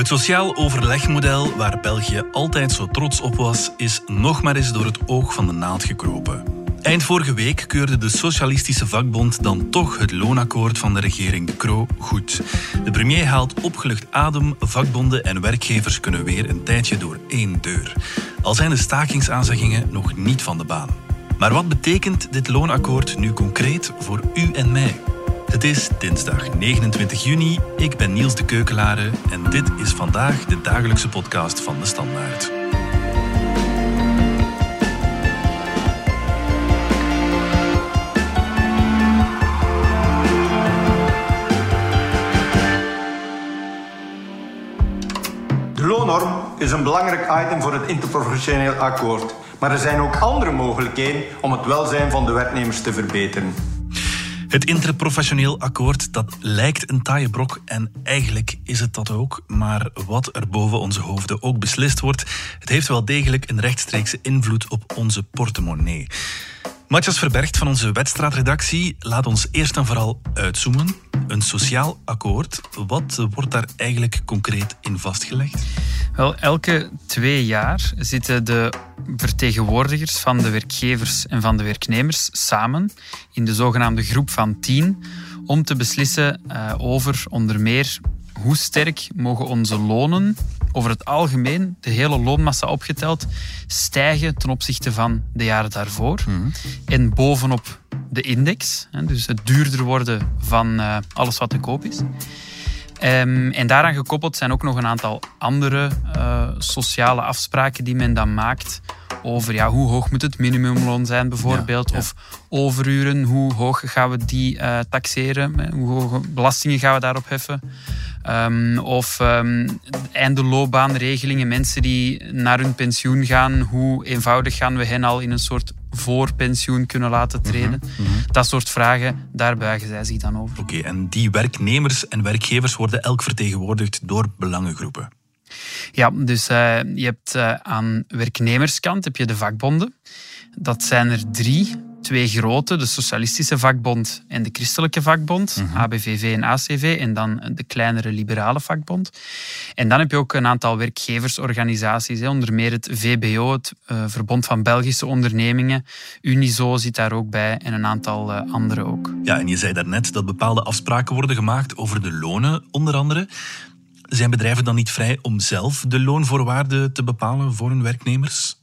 Het sociaal overlegmodel waar België altijd zo trots op was, is nog maar eens door het oog van de naald gekropen. Eind vorige week keurde de Socialistische Vakbond dan toch het loonakkoord van de regering De Croo goed. De premier haalt opgelucht adem, vakbonden en werkgevers kunnen weer een tijdje door één deur. Al zijn de stakingsaanzeggingen nog niet van de baan. Maar wat betekent dit loonakkoord nu concreet voor u en mij? Het is dinsdag 29 juni. Ik ben Niels de Keukelare en dit is vandaag de dagelijkse podcast van de Standaard. De loonnorm is een belangrijk item voor het interprofessioneel akkoord. Maar er zijn ook andere mogelijkheden om het welzijn van de werknemers te verbeteren. Het interprofessioneel akkoord dat lijkt een taaie brok en eigenlijk is het dat ook. Maar wat er boven onze hoofden ook beslist wordt, het heeft wel degelijk een rechtstreekse invloed op onze portemonnee. Matthias Verbergt van onze wedstraatredactie laat ons eerst en vooral uitzoomen. Een sociaal akkoord, wat wordt daar eigenlijk concreet in vastgelegd? Wel, elke twee jaar zitten de vertegenwoordigers van de werkgevers en van de werknemers samen in de zogenaamde groep van tien om te beslissen uh, over onder meer hoe sterk mogen onze lonen over het algemeen, de hele loonmassa opgeteld, stijgen ten opzichte van de jaren daarvoor. Mm. En bovenop de index, dus het duurder worden van uh, alles wat te koop is. Um, en daaraan gekoppeld zijn ook nog een aantal andere uh, sociale afspraken die men dan maakt over ja, hoe hoog moet het minimumloon zijn bijvoorbeeld, ja, ja. of overuren, hoe hoog gaan we die uh, taxeren, hoe hoge belastingen gaan we daarop heffen. Um, of um, eindeloopbaanregelingen, mensen die naar hun pensioen gaan, hoe eenvoudig gaan we hen al in een soort voorpensioen kunnen laten treden? Mm -hmm. Dat soort vragen, daar buigen zij zich dan over. Oké, okay, en die werknemers en werkgevers worden elk vertegenwoordigd door belangengroepen? Ja, dus uh, je hebt uh, aan werknemerskant heb je de vakbonden. Dat zijn er drie twee grote, de Socialistische Vakbond en de Christelijke Vakbond, mm -hmm. ABVV en ACV, en dan de kleinere Liberale Vakbond. En dan heb je ook een aantal werkgeversorganisaties, onder meer het VBO, het uh, Verbond van Belgische Ondernemingen, Unizo zit daar ook bij en een aantal uh, andere ook. Ja, en je zei daarnet dat bepaalde afspraken worden gemaakt over de lonen, onder andere. Zijn bedrijven dan niet vrij om zelf de loonvoorwaarden te bepalen voor hun werknemers?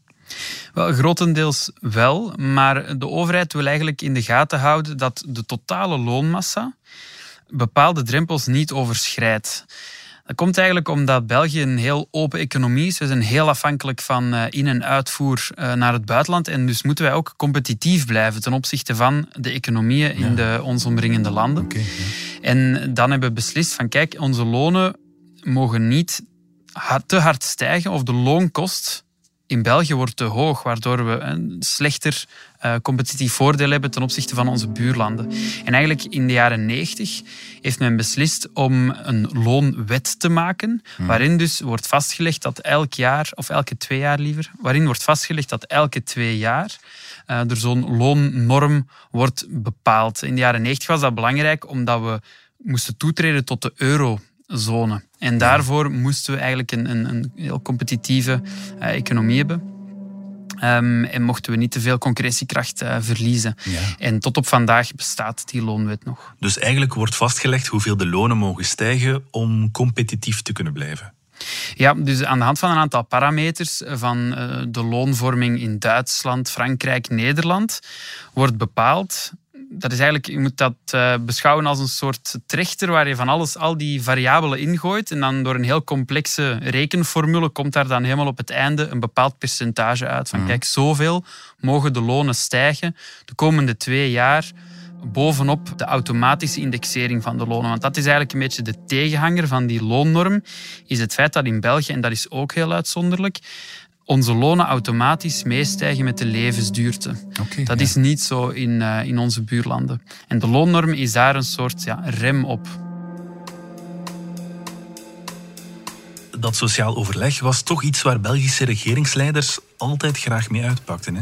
Wel, grotendeels wel, maar de overheid wil eigenlijk in de gaten houden dat de totale loonmassa bepaalde drempels niet overschrijdt. Dat komt eigenlijk omdat België een heel open economie is. We zijn heel afhankelijk van in- en uitvoer naar het buitenland. En dus moeten wij ook competitief blijven ten opzichte van de economieën in de ons omringende landen. Okay, ja. En dan hebben we beslist van kijk, onze lonen mogen niet te hard stijgen of de loonkost in België wordt te hoog, waardoor we een slechter uh, competitief voordeel hebben ten opzichte van onze buurlanden. En eigenlijk in de jaren 90 heeft men beslist om een loonwet te maken, hmm. waarin dus wordt vastgelegd dat elk jaar, of elke twee jaar liever, waarin wordt vastgelegd dat elke twee jaar uh, er zo'n loonnorm wordt bepaald. In de jaren 90 was dat belangrijk omdat we moesten toetreden tot de euro zone. En daarvoor moesten we eigenlijk een, een, een heel competitieve uh, economie hebben. Um, en mochten we niet te veel concurrentiekracht uh, verliezen. Ja. En tot op vandaag bestaat die loonwet nog. Dus eigenlijk wordt vastgelegd hoeveel de lonen mogen stijgen om competitief te kunnen blijven. Ja, dus aan de hand van een aantal parameters van uh, de loonvorming in Duitsland, Frankrijk, Nederland wordt bepaald dat is eigenlijk, je moet dat uh, beschouwen als een soort trechter waar je van alles, al die variabelen ingooit. En dan door een heel complexe rekenformule komt daar dan helemaal op het einde een bepaald percentage uit. Van mm. kijk, zoveel mogen de lonen stijgen de komende twee jaar bovenop de automatische indexering van de lonen. Want dat is eigenlijk een beetje de tegenhanger van die loonnorm, is het feit dat in België, en dat is ook heel uitzonderlijk, onze lonen automatisch meestijgen met de levensduurte. Okay, dat ja. is niet zo in, uh, in onze buurlanden. En de loonnorm is daar een soort ja, rem op. dat sociaal overleg was toch iets waar Belgische regeringsleiders altijd graag mee uitpakten. Hè?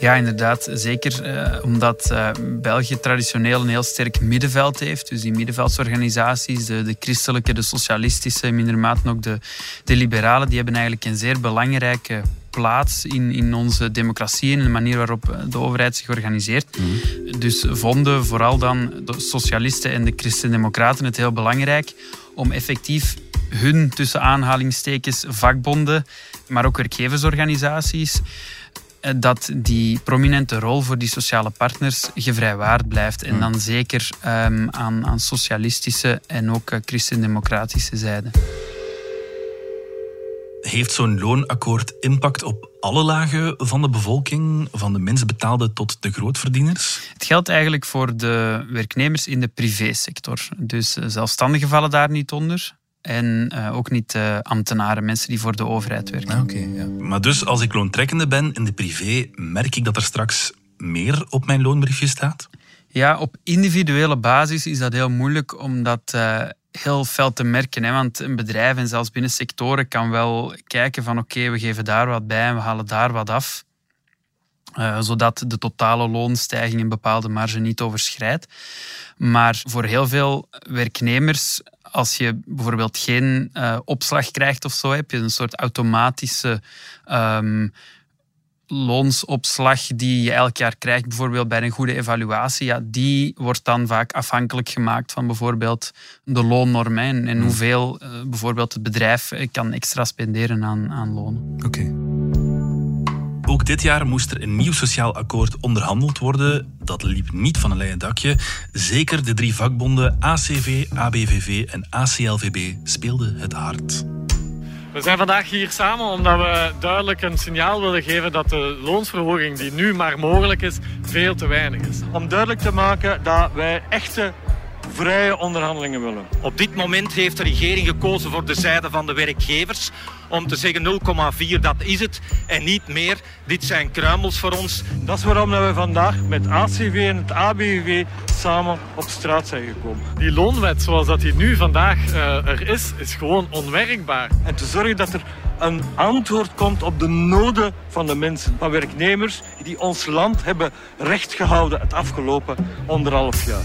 Ja, inderdaad. Zeker eh, omdat uh, België traditioneel een heel sterk middenveld heeft. Dus die middenveldsorganisaties, de, de christelijke, de socialistische, minder mate ook de, de liberalen, die hebben eigenlijk een zeer belangrijke plaats in, in onze democratie en de manier waarop de overheid zich organiseert. Mhm. Dus vonden vooral dan de socialisten en de christendemocraten het heel belangrijk om effectief hun, tussen aanhalingstekens, vakbonden, maar ook werkgeversorganisaties, eh, dat die prominente rol voor die sociale partners gevrijwaard blijft. En dan zeker um, aan, aan socialistische en ook uh, christendemocratische zijde. Heeft zo'n loonakkoord impact op alle lagen van de bevolking, van de minst betaalde tot de grootverdieners? Het geldt eigenlijk voor de werknemers in de privésector. Dus eh, zelfstandigen vallen daar niet onder. En uh, ook niet uh, ambtenaren, mensen die voor de overheid werken. Ah, Oké. ja. Maar dus als ik loontrekkende ben in de privé, merk ik dat er straks meer op mijn loonbriefje staat? Ja, op individuele basis is dat heel moeilijk, omdat uh, heel fel te merken. Hè? Want een bedrijf en zelfs binnen sectoren kan wel kijken van oké, we geven daar wat bij en we halen daar wat af. Uh, zodat de totale loonstijging een bepaalde marge niet overschrijdt. Maar voor heel veel werknemers, als je bijvoorbeeld geen uh, opslag krijgt of zo, heb je een soort automatische um, loonsopslag die je elk jaar krijgt, bijvoorbeeld bij een goede evaluatie, ja, die wordt dan vaak afhankelijk gemaakt van bijvoorbeeld de loonnorm en, en hmm. hoeveel uh, bijvoorbeeld het bedrijf eh, kan extra spenderen aan, aan lonen. Oké. Okay. Ook dit jaar moest er een nieuw sociaal akkoord onderhandeld worden. Dat liep niet van een leien dakje. Zeker de drie vakbonden ACV, ABVV en ACLVB speelden het hard. We zijn vandaag hier samen omdat we duidelijk een signaal willen geven dat de loonsverhoging die nu maar mogelijk is, veel te weinig is. Om duidelijk te maken dat wij echte vrije onderhandelingen willen. Op dit moment heeft de regering gekozen voor de zijde van de werkgevers om te zeggen 0,4 dat is het en niet meer. Dit zijn kruimels voor ons. Dat is waarom we vandaag met ACV en het ABV samen op straat zijn gekomen. Die loonwet zoals dat die nu vandaag uh, er is, is gewoon onwerkbaar. En te zorgen dat er een antwoord komt op de noden van de mensen, van werknemers die ons land hebben recht gehouden het afgelopen anderhalf jaar.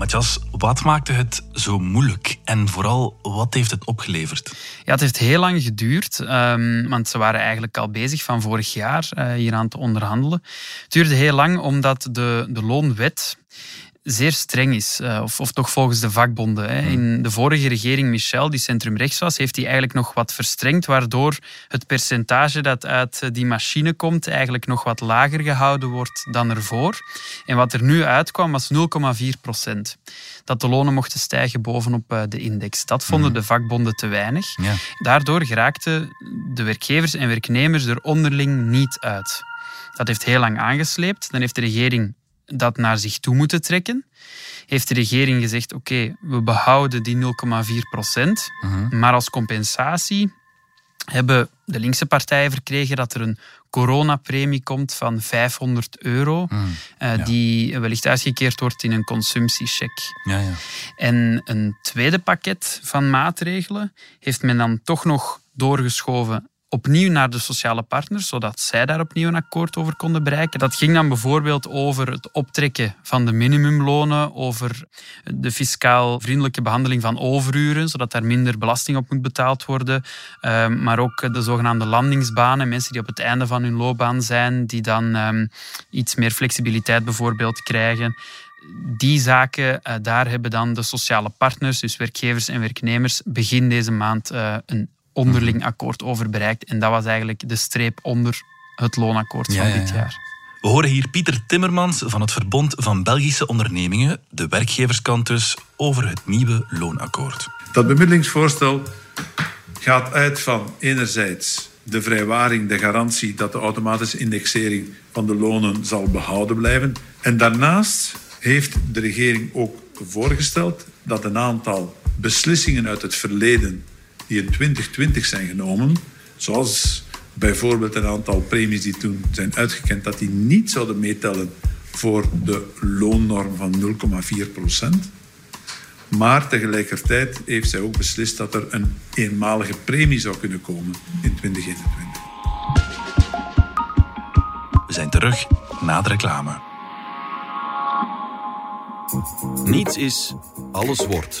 Matthias, wat maakte het zo moeilijk en vooral wat heeft het opgeleverd? Ja, het heeft heel lang geduurd, um, want ze waren eigenlijk al bezig van vorig jaar uh, hier aan te onderhandelen. Het duurde heel lang omdat de, de loonwet zeer streng is, uh, of, of toch volgens de vakbonden. Hè. In de vorige regering Michel, die centrumrechts was, heeft hij eigenlijk nog wat verstrengd, waardoor het percentage dat uit die machine komt eigenlijk nog wat lager gehouden wordt dan ervoor. En wat er nu uitkwam was 0,4 procent. Dat de lonen mochten stijgen bovenop uh, de index. Dat vonden de vakbonden te weinig. Ja. Daardoor geraakten de werkgevers en werknemers er onderling niet uit. Dat heeft heel lang aangesleept. Dan heeft de regering dat naar zich toe moeten trekken, heeft de regering gezegd: oké, we behouden die 0,4 procent, uh-huh. maar als compensatie hebben de linkse partijen verkregen dat er een coronapremie komt van 500 euro, uh, ja. die wellicht uitgekeerd wordt in een consumptiecheck. Ja, ja. En een tweede pakket van maatregelen heeft men dan toch nog doorgeschoven opnieuw naar de sociale partners, zodat zij daar opnieuw een akkoord over konden bereiken. Dat ging dan bijvoorbeeld over het optrekken van de minimumlonen, over de fiscaal vriendelijke behandeling van overuren, zodat daar minder belasting op moet betaald worden, um, maar ook de zogenaamde landingsbanen, mensen die op het einde van hun loopbaan zijn, die dan um, iets meer flexibiliteit bijvoorbeeld krijgen die zaken, uh, daar hebben dan de sociale partners, dus werkgevers en werknemers, begin deze maand uh, een onderling akkoord over bereikt. En dat was eigenlijk de streep onder het loonakkoord van dit jaar. We horen hier Pieter Timmermans van het Verbond van Belgische Ondernemingen, de werkgeverskant dus, over het nieuwe loonakkoord. Dat bemiddelingsvoorstel gaat uit van enerzijds de vrijwaring, de garantie dat de automatische indexering van de lonen zal behouden blijven. En daarnaast heeft de regering ook voorgesteld dat een aantal beslissingen uit het verleden die in 2020 zijn genomen, zoals bijvoorbeeld een aantal premies die toen zijn uitgekend, dat die niet zouden meetellen voor de loonnorm van 0,4 procent. Maar tegelijkertijd heeft zij ook beslist dat er een eenmalige premie zou kunnen komen in 2021. We zijn terug na de reclame. Niets is, alles wordt.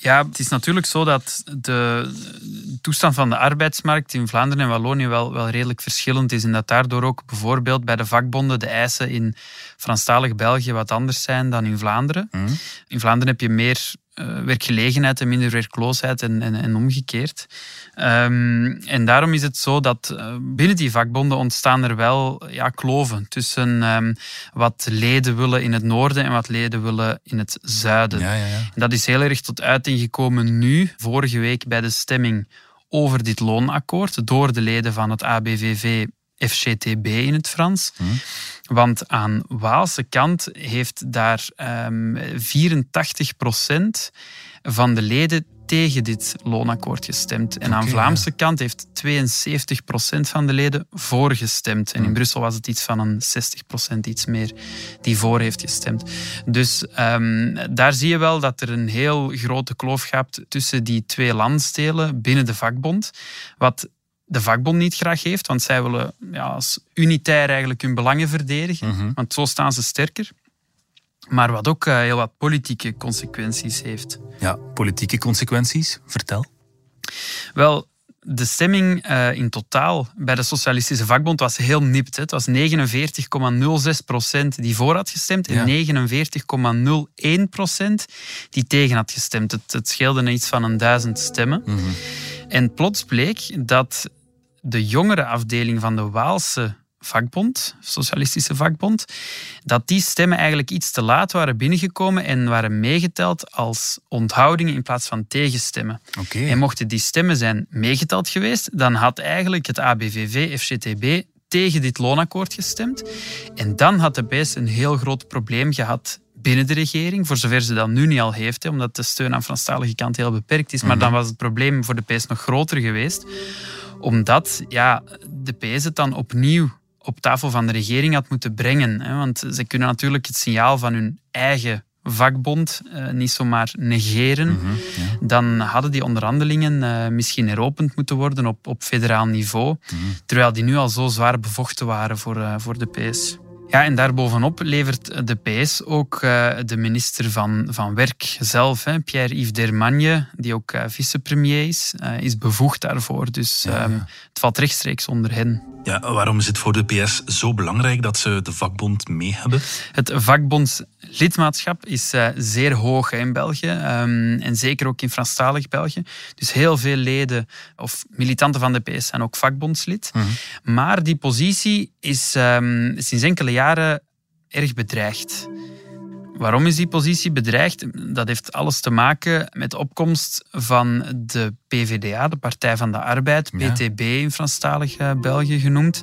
Ja, het is natuurlijk zo dat de toestand van de arbeidsmarkt in Vlaanderen en Wallonië wel, wel redelijk verschillend is. En dat daardoor ook bijvoorbeeld bij de vakbonden de eisen in Franstalig België wat anders zijn dan in Vlaanderen. Mhm. In Vlaanderen heb je meer uh, werkgelegenheid en minder werkloosheid en, en, en omgekeerd. Um, en daarom is het zo dat uh, binnen die vakbonden ontstaan er wel ja, kloven tussen um, wat leden willen in het noorden en wat leden willen in het zuiden. Ja, ja, ja. En dat is heel erg tot uiting gekomen nu, vorige week bij de stemming over dit loonakkoord door de leden van het ABVV FCTB in het Frans. Hmm. Want aan Waalse kant heeft daar um, 84% van de leden tegen dit loonakkoord gestemd. En aan Vlaamse kant heeft 72% van de leden voor gestemd. En in Hmm. Brussel was het iets van een 60% iets meer die voor heeft gestemd. Dus ehm, daar zie je wel dat er een heel grote kloof gaat tussen die twee landstelen binnen de vakbond. Wat de vakbond niet graag heeft, want zij willen ja, als unitair eigenlijk hun belangen verdedigen. Mhm. Want zo staan ze sterker. Maar wat ook eh, heel wat politieke consequenties heeft. Ja, politieke consequenties. Vertel. Wel, de stemming uh, in totaal bij de Socialistische Vakbond was heel nipt. Hè. Het was 49,06 procent die voor had gestemd en Ja. 49,01 procent die tegen had gestemd. Het, het scheelde iets van een duizend stemmen. Mhm. En plots bleek dat de jongere afdeling van de Waalse vakbond, Socialistische Vakbond, dat die stemmen eigenlijk iets te laat waren binnengekomen en waren meegeteld als onthoudingen in plaats van tegenstemmen. En mochten die stemmen zijn meegeteld geweest, dan had eigenlijk het ABVV, FCTB, tegen dit loonakkoord gestemd. En dan had de PS een heel groot probleem gehad binnen de regering, voor zover ze dat nu niet al heeft, hè, omdat de steun aan Franstalige kant heel beperkt is. Maar dan was het probleem voor de PS nog groter geweest, omdat ja, de PS het dan opnieuw op tafel van de regering had moeten brengen. Hè, want ze kunnen natuurlijk het signaal van hun eigen vakbond eh, niet zomaar negeren. Dan hadden die onderhandelingen eh, misschien heropend moeten worden op, op federaal niveau, terwijl die nu al zo zwaar bevochten waren voor, eh, voor de PS. Ja, en daarbovenop levert de PS ook eh, de minister van, van Werk zelf, Pierre-Yves Dermagne, die ook eh, vicepremier is, eh, is bevoegd daarvoor. Dus ehm, het valt rechtstreeks onder hen. Ja, waarom is het voor de PS zo belangrijk dat ze de vakbond mee hebben? Het vakbondslidmaatschap is eh, zeer hoog hè, in België ehm, en zeker ook in Franstalig België. Dus heel veel leden of militanten van de PS zijn ook vakbondslid. Maar die positie is ehm, sinds enkele jaren erg bedreigd. Waarom is die positie bedreigd? Dat heeft alles te maken met de opkomst van de PVDA, de Partij van de Arbeid. PTB in Franstalig eh, België genoemd,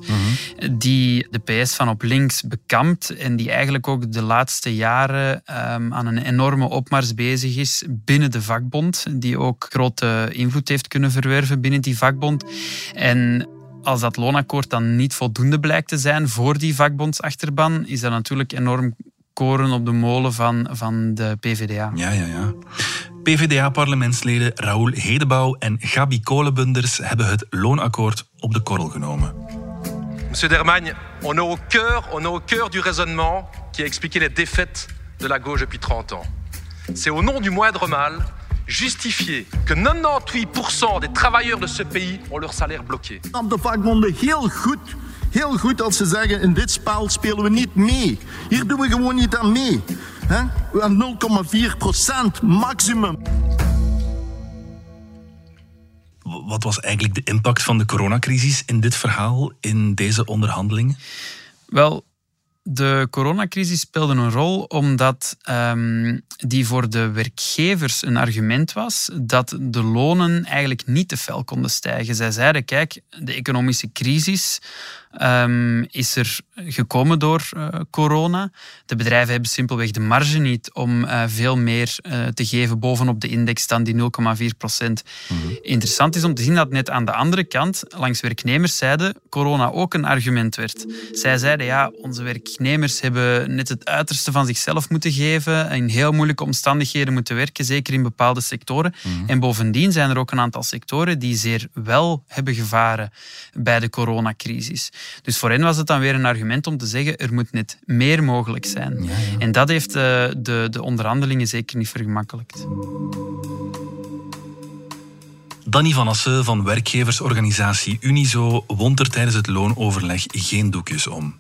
die de PS van op links bekampt en die eigenlijk ook de laatste jaren ehm, aan een enorme opmars bezig is binnen de vakbond, die ook grote invloed heeft kunnen verwerven binnen die vakbond. En als dat loonakkoord dan niet voldoende blijkt te zijn voor die vakbondsachterban, is dat natuurlijk enorm koren op de molen van, van de PVDA. Ja, ja, ja. PvdA-parlementsleden Raoul Hedebouw en Gabi Kolenbunders hebben het loonakkoord op de korrel genomen. Monsieur Dermagne, on est au cœur, on est au cœur du raisonnement qui a expliqué les défaites de la gauche depuis 30 ans. C'est au nom du moindre mal justifier que 98% des travailleurs de ce pays ont leur salaire bloqué. Op de vakbonden heel goed. Heel goed als ze zeggen, in dit spel spelen we niet mee. Hier doen we gewoon niet aan mee. Hè? We hebben 0,4% maximum. W- Wat was eigenlijk de impact van de coronacrisis in dit verhaal, in deze onderhandelingen? Wel, De coronacrisis speelde een rol omdat um, die voor de werkgevers een argument was dat de lonen eigenlijk niet te fel konden stijgen. Zij zeiden, kijk, de economische crisis um, is er gekomen door uh, corona. De bedrijven hebben simpelweg de marge niet om uh, veel meer uh, te geven bovenop de index dan die 0,4 procent. Mm -hmm. Interessant is om te zien dat net aan de andere kant langs werknemers zeiden corona ook een argument werd. Zij zeiden, ja, onze werknemers hebben net het uiterste van zichzelf moeten geven, in heel moeilijke omstandigheden moeten werken, zeker in bepaalde sectoren. Mm -hmm. En bovendien zijn er ook een aantal sectoren die zeer wel hebben gevaren bij de coronacrisis. Dus voor hen was het dan weer een argument om te zeggen er moet net meer mogelijk zijn. Ja, ja. En dat heeft de, de, de onderhandelingen zeker niet vergemakkelijkt. Danny van Assen van werkgeversorganisatie Unizo wond er tijdens het loonoverleg geen doekjes om.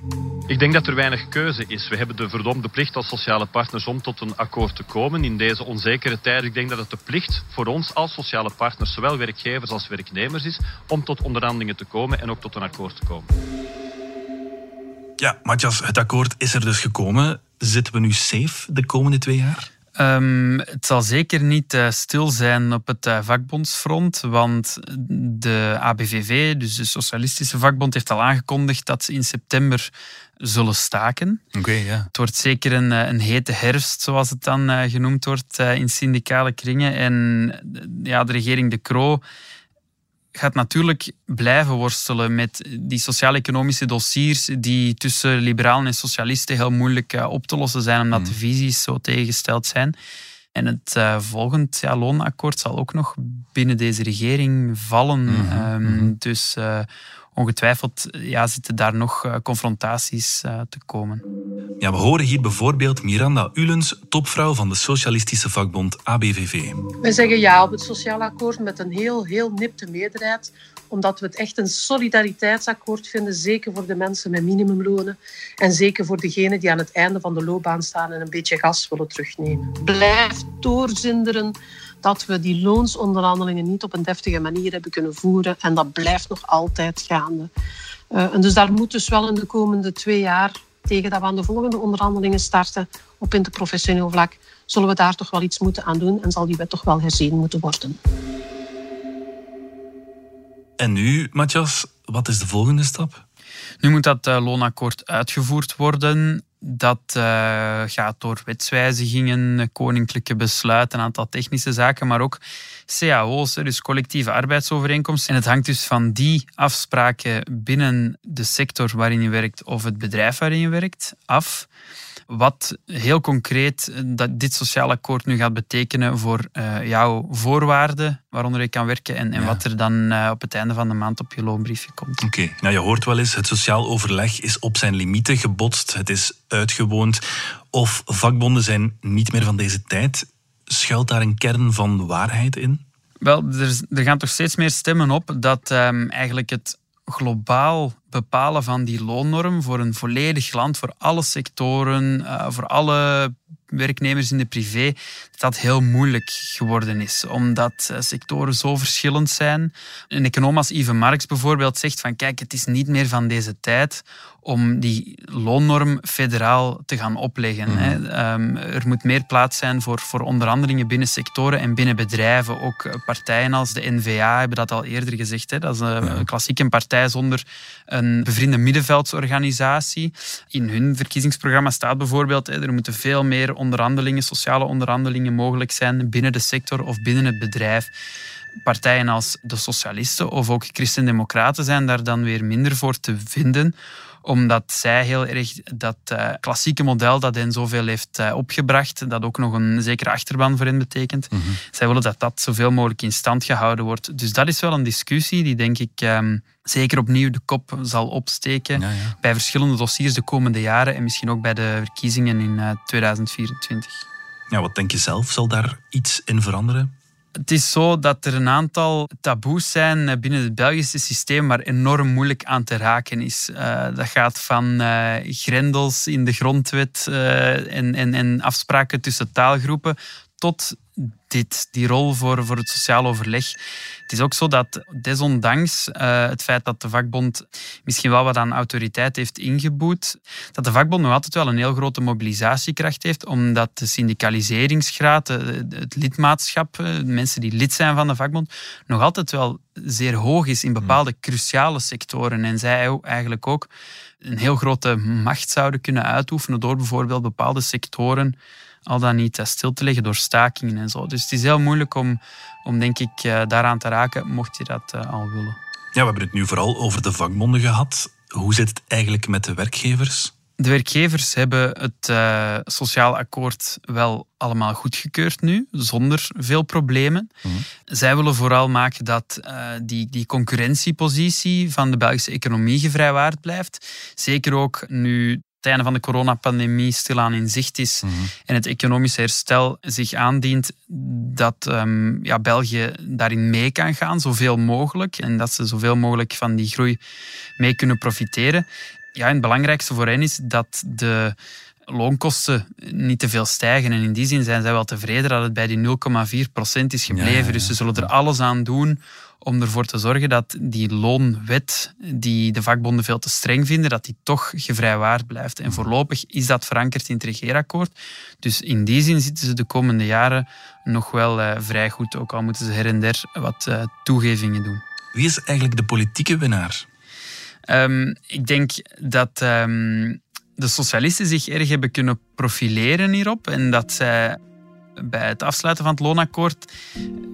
Ik denk dat er weinig keuze is. We hebben de verdomde plicht als sociale partners om tot een akkoord te komen in deze onzekere tijden. Ik denk dat het de plicht voor ons als sociale partners, zowel werkgevers als werknemers, is om tot onderhandelingen te komen en ook tot een akkoord te komen. Ja, Matthias, het akkoord is er dus gekomen. Zitten we nu safe de komende twee jaar? Um, het zal zeker niet uh, stil zijn op het uh, vakbondsfront, want de ABVV, dus de Socialistische Vakbond, heeft al aangekondigd dat ze in september zullen staken. Okay, ja. Het wordt zeker een, een hete herfst, zoals het dan uh, genoemd wordt in syndicale kringen. En ja, de regering De Croo gaat natuurlijk blijven worstelen met die sociaal-economische dossiers die tussen liberalen en socialisten heel moeilijk uh, op te lossen zijn, omdat mm. de visies zo tegengesteld zijn. En het uh, volgend ja, loonakkoord zal ook nog binnen deze regering vallen. Mm -hmm, um, mm -hmm. Dus uh, ongetwijfeld ja, zitten daar nog confrontaties uh, te komen. Ja, we horen hier bijvoorbeeld Miranda Ulens, topvrouw van de socialistische vakbond ABVV. Wij zeggen ja op het sociaal akkoord met een heel, heel nipte meerderheid omdat we het echt een solidariteitsakkoord vinden, zeker voor de mensen met minimumlonen en zeker voor degenen die aan het einde van de loopbaan staan en een beetje gas willen terugnemen. Blijf doorzinderen dat we die loonsonderhandelingen niet op een deftige manier hebben kunnen voeren en dat blijft nog altijd gaande. Uh, en dus daar moet dus wel in de komende twee jaar, tegen dat we aan de volgende onderhandelingen starten op interprofessioneel vlak, zullen we daar toch wel iets moeten aan doen en zal die wet toch wel herzien moeten worden. En nu, Matthias, wat is de volgende stap? Nu moet dat uh, loonakkoord uitgevoerd worden. Dat uh, gaat door wetswijzigingen, koninklijke besluiten, een aantal technische zaken, maar ook cao's, dus collectieve arbeidsovereenkomsten. En het hangt dus van die afspraken binnen de sector waarin je werkt of het bedrijf waarin je werkt af wat heel concreet dat dit sociaal akkoord nu gaat betekenen voor uh, jouw voorwaarden waaronder je kan werken en, en ja. wat er dan uh, op het einde van de maand op je loonbriefje komt. Oké, okay. nou je hoort wel eens, het sociaal overleg is op zijn limieten gebotst, het is uitgewoond of vakbonden zijn niet meer van deze tijd. Schuilt daar een kern van waarheid in? Wel, er, er gaan toch steeds meer stemmen op dat um, eigenlijk het globaal bepalen van die loonnorm voor een volledig land, voor alle sectoren, uh, voor alle werknemers in de privé, dat dat heel moeilijk geworden is. Omdat uh, sectoren zo verschillend zijn. Een econoom als Yves Marx bijvoorbeeld zegt van kijk, het is niet meer van deze tijd om die loonnorm federaal te gaan opleggen. Mm. Hè. Um, er moet meer plaats zijn voor, voor onderhandelingen binnen sectoren en binnen bedrijven. Ook partijen als de NVA hebben dat al eerder gezegd. Hè. Dat is een ja. klassiek een partij zonder een bevriende middenveldsorganisatie. In hun verkiezingsprogramma staat bijvoorbeeld hè, er moeten veel meer onderhandelingen, sociale onderhandelingen mogelijk zijn binnen de sector of binnen het bedrijf partijen als de socialisten of ook christendemocraten zijn daar dan weer minder voor te vinden omdat zij heel erg dat uh, klassieke model dat hen zoveel heeft uh, opgebracht, dat ook nog een zekere achterban voor hen betekent, mm -hmm. zij willen dat dat zoveel mogelijk in stand gehouden wordt. Dus dat is wel een discussie die denk ik um, zeker opnieuw de kop zal opsteken ja, ja. bij verschillende dossiers de komende jaren en misschien ook bij de verkiezingen in uh, 2024. Ja, wat denk je zelf? Zal daar iets in veranderen? Het is zo dat er een aantal taboes zijn binnen het Belgische systeem waar enorm moeilijk aan te raken is. Uh, dat gaat van uh, grendels in de grondwet en, en, en afspraken tussen taalgroepen tot dit, die rol voor, voor het sociaal overleg. Het is ook zo dat desondanks uh, het feit dat de vakbond misschien wel wat aan autoriteit heeft ingeboet, dat de vakbond nog altijd wel een heel grote mobilisatiekracht heeft, omdat de syndicaliseringsgraad, het lidmaatschap, de mensen die lid zijn van de vakbond, nog altijd wel zeer hoog is in bepaalde cruciale sectoren. En zij eigenlijk ook een heel grote macht zouden kunnen uitoefenen door bijvoorbeeld bepaalde sectoren al dan niet eh, stil te leggen door stakingen en zo. Dus het is heel moeilijk om, om denk ik, eh, daaraan te raken, mocht je dat eh, al willen. Ja, we hebben het nu vooral over de vakbonden gehad. Hoe zit het eigenlijk met de werkgevers? De werkgevers hebben het uh, sociaal akkoord wel allemaal goedgekeurd nu, zonder veel problemen. Mhm. Zij willen vooral maken dat uh, die, die concurrentiepositie van de Belgische economie gevrijwaard blijft. Zeker ook nu het einde van de coronapandemie stilaan in zicht is mhm. en het economische herstel zich aandient, dat um, ja, België daarin mee kan gaan, zoveel mogelijk. En dat ze zoveel mogelijk van die groei mee kunnen profiteren ja, het belangrijkste voor hen is dat de loonkosten niet te veel stijgen. En in die zin zijn zij wel tevreden dat het bij die 0,4% is gebleven. Dus ze zullen er alles aan doen om ervoor te zorgen dat die loonwet, die de vakbonden veel te streng vinden, dat die toch gevrijwaard blijft. En voorlopig is dat verankerd in het regeerakkoord. Dus in die zin zitten ze de komende jaren nog wel uh, vrij goed, ook al moeten ze her en der wat uh, toegevingen doen. Wie is eigenlijk de politieke winnaar? Um, ik denk dat um, de socialisten zich erg hebben kunnen profileren hierop en dat zij bij het afsluiten van het loonakkoord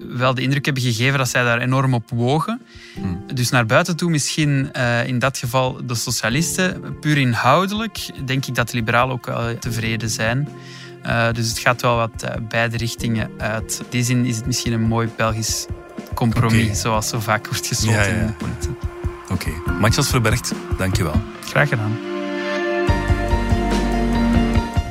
wel de indruk hebben gegeven dat zij daar enorm op wogen. Hmm. Dus naar buiten toe misschien uh, in dat geval de socialisten. Puur inhoudelijk denk ik dat de liberalen ook wel tevreden zijn. Uh, dus het gaat wel wat uh, beide richtingen uit. In die zin is het misschien een mooi Belgisch compromis, okay. zoals zo vaak wordt gesloten ja, ja. in de politiek. Oké. Okay. Matthias Verbergt, dankjewel. Graag gedaan.